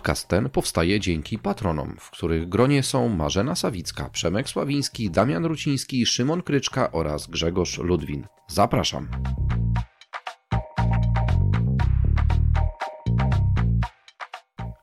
Podcast ten powstaje dzięki patronom, w których gronie są Marzena Sawicka, Przemek Sławiński, Damian Ruciński, Szymon Kryczka oraz Grzegorz Ludwin. Zapraszam.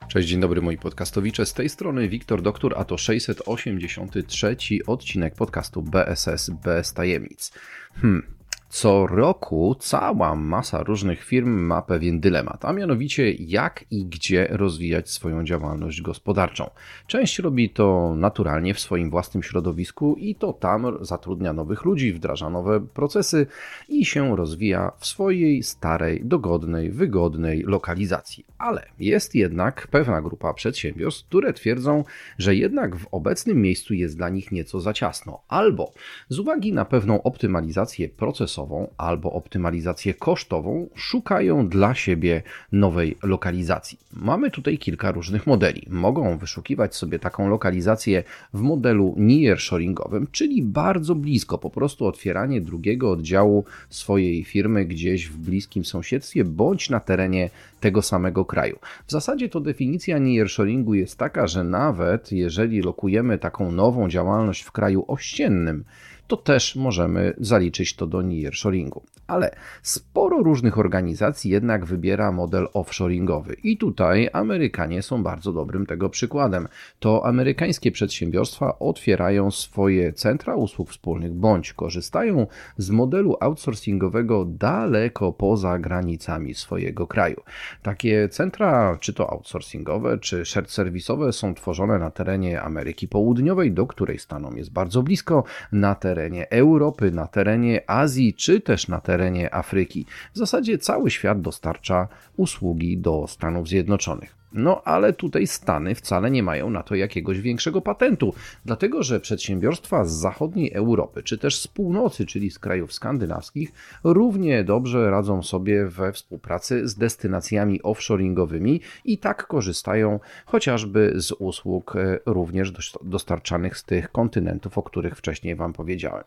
Cześć, dzień dobry moi podcastowicze. Z tej strony Wiktor Doktor, a to 683 odcinek podcastu BSS bez tajemnic. Hmm, co roku cała masa różnych firm ma pewien dylemat, a mianowicie jak i gdzie rozwijać swoją działalność gospodarczą. Część robi to naturalnie w swoim własnym środowisku i to tam zatrudnia nowych ludzi, wdraża nowe procesy i się rozwija w swojej starej, dogodnej, wygodnej lokalizacji. Ale jest jednak pewna grupa przedsiębiorstw, które twierdzą, że jednak w obecnym miejscu jest dla nich nieco za ciasno, albo z uwagi na pewną optymalizację procesową, albo optymalizację kosztową szukają dla siebie nowej lokalizacji. Mamy tutaj kilka różnych modeli. Mogą wyszukiwać sobie taką lokalizację w modelu nearshoringowym, czyli bardzo blisko, po prostu otwieranie drugiego oddziału swojej firmy gdzieś w bliskim sąsiedztwie bądź na terenie tego samego kraju. W zasadzie to definicja nearshoringu jest taka, że nawet jeżeli lokujemy taką nową działalność w kraju ościennym, to też możemy zaliczyć to do nearshoringu. Ale sporo różnych organizacji jednak wybiera model offshoringowy i tutaj Amerykanie są bardzo dobrym tego przykładem. To amerykańskie przedsiębiorstwa otwierają swoje centra usług wspólnych bądź korzystają z modelu outsourcingowego daleko poza granicami swojego kraju. Takie centra, czy to outsourcingowe, czy shared serwisowe są tworzone na terenie Ameryki Południowej, do której staną jest bardzo blisko, na terenie Europy, na terenie Azji, czy też na terenie Afryki. W zasadzie cały świat dostarcza usługi do Stanów Zjednoczonych. No ale tutaj Stany wcale nie mają na to jakiegoś większego patentu, dlatego że przedsiębiorstwa z zachodniej Europy, czy też z północy, czyli z krajów skandynawskich, równie dobrze radzą sobie we współpracy z destynacjami offshoringowymi i tak korzystają chociażby z usług e, również dostarczanych z tych kontynentów, o których wcześniej Wam powiedziałem.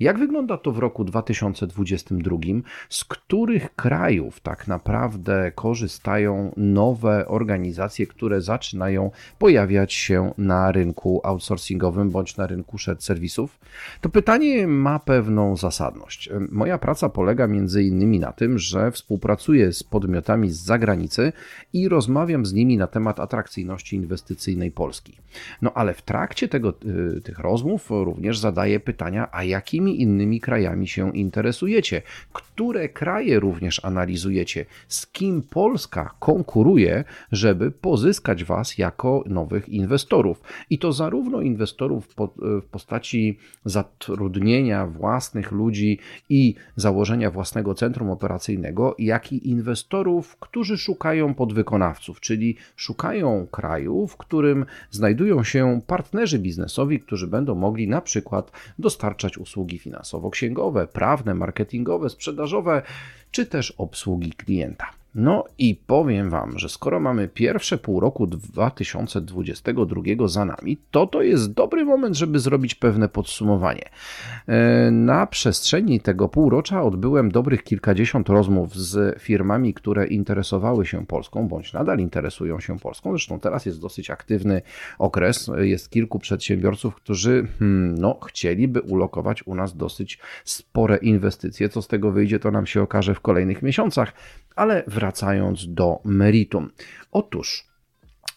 Jak wygląda to w roku 2022? Z których krajów tak naprawdę korzystają nowe organizacje? Organizacje, które zaczynają pojawiać się na rynku outsourcingowym bądź na rynku shared serwisów, to pytanie ma pewną zasadność. Moja praca polega między innymi na tym, że współpracuję z podmiotami z zagranicy i rozmawiam z nimi na temat atrakcyjności inwestycyjnej Polski. No ale w trakcie tego, y, tych rozmów również zadaję pytania, a jakimi innymi krajami się interesujecie? Które kraje również analizujecie? Z kim Polska konkuruje, żeby żeby pozyskać Was jako nowych inwestorów. I to zarówno inwestorów w postaci zatrudnienia własnych ludzi i założenia własnego centrum operacyjnego, jak i inwestorów, którzy szukają podwykonawców, czyli szukają kraju, w którym znajdują się partnerzy biznesowi, którzy będą mogli na przykład dostarczać usługi finansowo-księgowe, prawne, marketingowe, sprzedażowe, czy też obsługi klienta. No i powiem Wam, że skoro mamy pierwsze pół roku 2022 za nami, to to jest dobry moment, żeby zrobić pewne podsumowanie. E, na przestrzeni tego półrocza odbyłem dobrych kilkadziesiąt rozmów z firmami, które interesowały się Polską, bądź nadal interesują się Polską. Zresztą teraz jest dosyć aktywny okres. Jest kilku przedsiębiorców, którzy hmm, no, chcieliby ulokować u nas dosyć spore inwestycje. Co z tego wyjdzie, to nam się okaże w kolejnych miesiącach ale wracając do meritum. Otóż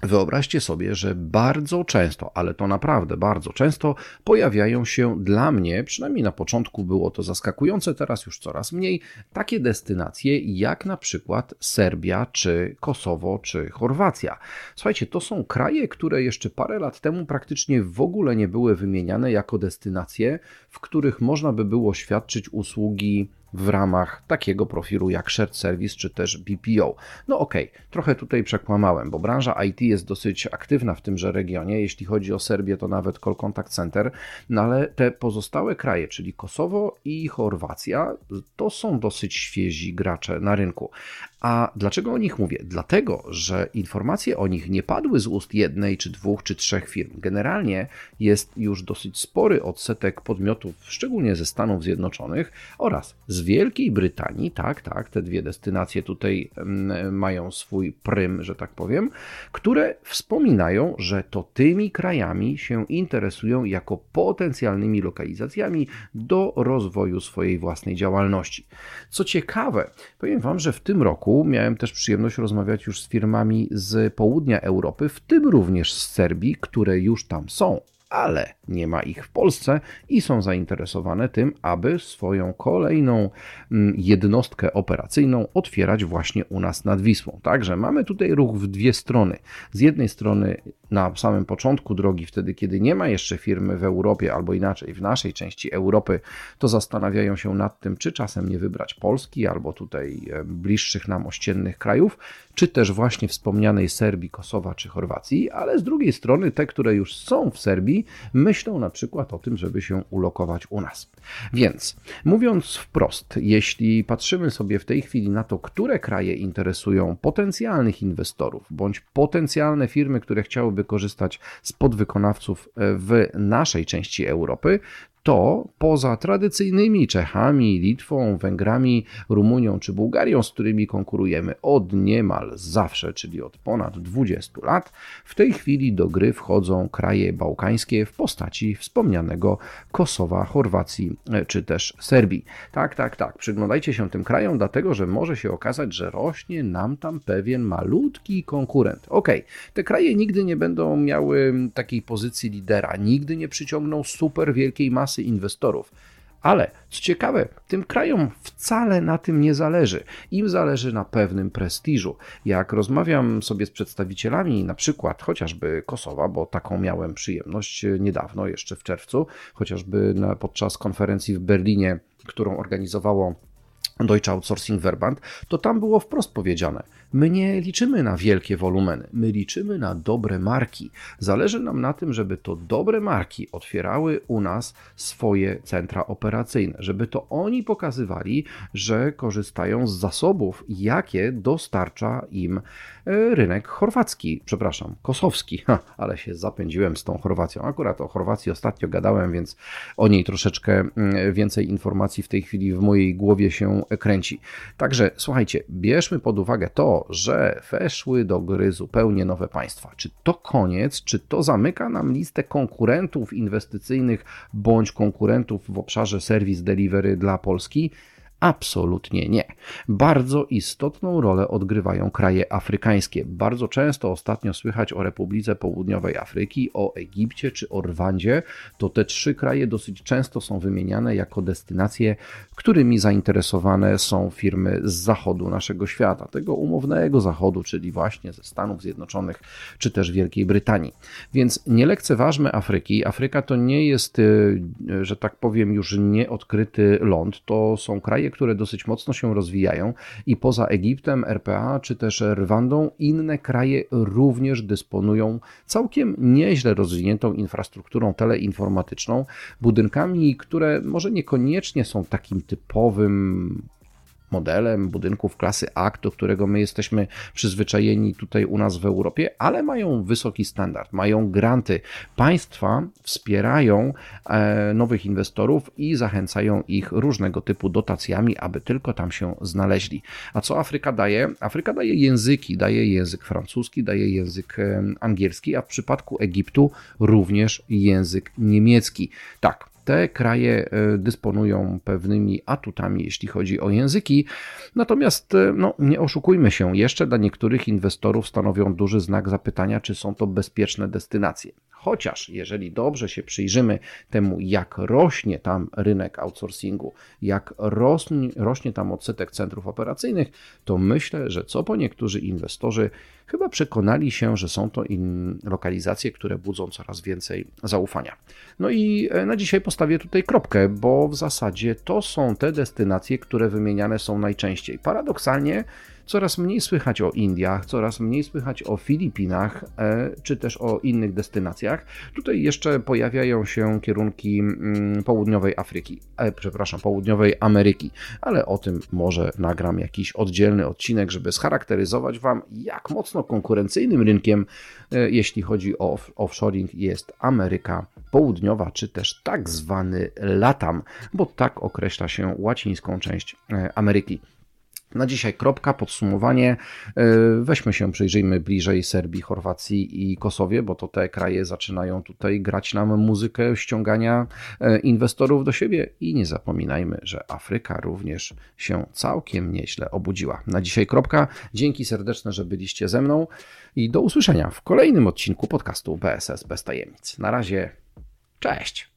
Wyobraźcie sobie, że bardzo często, ale to naprawdę bardzo często, pojawiają się dla mnie, przynajmniej na początku było to zaskakujące, teraz już coraz mniej, takie destynacje jak na przykład Serbia, czy Kosowo, czy Chorwacja. Słuchajcie, to są kraje, które jeszcze parę lat temu praktycznie w ogóle nie były wymieniane jako destynacje, w których można by było świadczyć usługi w ramach takiego profilu jak Shared Service czy też BPO. No okej, okay, trochę tutaj przekłamałem, bo branża IT jest dosyć aktywna w tymże regionie. Jeśli chodzi o Serbię, to nawet Call Contact Center, no ale te pozostałe kraje, czyli Kosowo i Chorwacja, to są dosyć świezi gracze na rynku. A dlaczego o nich mówię? Dlatego, że informacje o nich nie padły z ust jednej, czy dwóch, czy trzech firm. Generalnie jest już dosyć spory odsetek podmiotów, szczególnie ze Stanów Zjednoczonych oraz z Wielkiej Brytanii. Tak, tak, te dwie destynacje tutaj mm, mają swój prym, że tak powiem, które wspominają, że to tymi krajami się interesują jako potencjalnymi lokalizacjami do rozwoju swojej własnej działalności. Co ciekawe, powiem Wam, że w tym roku miałem też przyjemność rozmawiać już z firmami z południa Europy, w tym również z Serbii, które już tam są ale nie ma ich w Polsce i są zainteresowane tym, aby swoją kolejną mm, jednostkę operacyjną otwierać właśnie u nas nad Wisłą. Także mamy tutaj ruch w dwie strony. Z jednej strony na samym początku drogi, wtedy kiedy nie ma jeszcze firmy w Europie, albo inaczej w naszej części Europy, to zastanawiają się nad tym, czy czasem nie wybrać Polski albo tutaj e, bliższych nam ościennych krajów, czy też właśnie wspomnianej Serbii, Kosowa czy Chorwacji, ale z drugiej strony te, które już są w Serbii, myślą na przykład o tym, żeby się ulokować u nas. Więc mówiąc wprost, jeśli patrzymy sobie w tej chwili na to, które kraje interesują potencjalnych inwestorów bądź potencjalne firmy, które chciałyby korzystać z podwykonawców w naszej części Europy, to poza tradycyjnymi Czechami, Litwą, Węgrami, Rumunią czy Bułgarią, z którymi konkurujemy od niemal zawsze, czyli od ponad 20 lat, w tej chwili do gry wchodzą kraje bałkańskie w postaci wspomnianego Kosowa, Chorwacji e, czy też Serbii. Tak, tak, tak. Przyglądajcie się tym krajom, dlatego że może się okazać, że rośnie nam tam pewien malutki konkurent. Ok, te kraje nigdy nie będą miały takiej pozycji lidera, nigdy nie przyciągną super wielkiej masy masy inwestorów. Ale co ciekawe, tym krajom wcale na tym nie zależy. Im zależy na pewnym prestiżu. Jak rozmawiam sobie z przedstawicielami, na przykład chociażby Kosowa, bo taką miałem przyjemność niedawno, jeszcze w czerwcu, chociażby podczas konferencji w Berlinie, którą organizowało Deutsche Outsourcing Verband, to tam było wprost powiedziane: My nie liczymy na wielkie wolumeny, my liczymy na dobre marki. Zależy nam na tym, żeby to dobre marki otwierały u nas swoje centra operacyjne, żeby to oni pokazywali, że korzystają z zasobów, jakie dostarcza im e, rynek chorwacki, przepraszam, kosowski, ale się zapędziłem z tą Chorwacją. Akurat o Chorwacji ostatnio gadałem, więc o niej troszeczkę mm, więcej informacji w tej chwili w mojej głowie się kręci. Także słuchajcie, bierzmy pod uwagę to, że weszły do gry zupełnie nowe państwa. Czy to koniec, czy to zamyka nam listę konkurentów inwestycyjnych bądź konkurentów w obszarze service delivery dla Polski? Absolutnie nie. Bardzo istotną rolę odgrywają kraje afrykańskie. Bardzo często ostatnio słychać o Republice Południowej Afryki, o Egipcie czy o Rwandzie. To te trzy kraje dosyć często są wymieniane jako destynacje, którymi zainteresowane są firmy z zachodu naszego świata, tego umownego zachodu, czyli właśnie ze Stanów Zjednoczonych czy też Wielkiej Brytanii. Więc nie lekceważmy Afryki. Afryka to nie jest, y, że tak powiem, już nieodkryty ląd. To są kraje, kraje, które dosyć mocno się rozwijają i poza Egiptem, RPA czy też Rwandą, inne kraje również dysponują całkiem nieźle rozwiniętą infrastrukturą teleinformatyczną, budynkami, które może niekoniecznie są takim typowym modelem budynków klasy A, do którego my jesteśmy przyzwyczajeni tutaj u nas w Europie, ale mają wysoki standard, mają granty. Państwa wspierają e, nowych inwestorów i zachęcają ich różnego typu dotacjami, aby tylko tam się znaleźli. A co Afryka daje? Afryka daje języki, daje język francuski, daje język angielski, a w przypadku Egiptu również język niemiecki. Tak, te kraje e, dysponują pewnymi atutami, jeśli chodzi o języki. Natomiast e, no, nie oszukujmy się, jeszcze dla niektórych inwestorów stanowią duży znak zapytania, czy są to bezpieczne destynacje. Chociaż jeżeli dobrze się przyjrzymy temu, jak rośnie tam rynek outsourcingu, jak rośnie, rośnie tam odsetek centrów operacyjnych, to myślę, że co po niektórzy inwestorzy chyba przekonali się, że są to lokalizacje, które budzą coraz więcej zaufania. No i e, na dzisiaj postawię tutaj kropkę, bo w zasadzie to są te destynacje, które wymieniane są najczęściej. Paradoksalnie, Coraz mniej słychać o Indiach, coraz mniej słychać o Filipinach, e, czy też o innych destynacjach. Tutaj jeszcze pojawiają się kierunki mm, południowej Afryki, e, przepraszam, południowej Ameryki, ale o tym może nagram jakiś oddzielny odcinek, żeby scharakteryzować Wam, jak mocno konkurencyjnym rynkiem, e, jeśli chodzi o offshoring, jest Ameryka Południowa, czy też tak zwany LATAM, bo tak określa się łacińską część Ameryki. Na dzisiaj kropka, podsumowanie. E, weźmy się, przyjrzyjmy bliżej Serbii, Chorwacji i Kosowie, bo to te kraje zaczynają tutaj grać nam muzykę ściągania e, inwestorów do siebie i nie zapominajmy, że Afryka również się całkiem nieźle obudziła. Na dzisiaj kropka. Dzięki serdeczne, że byliście ze mną i do usłyszenia w kolejnym odcinku podcastu BSS bez tajemnic. Na razie, cześć!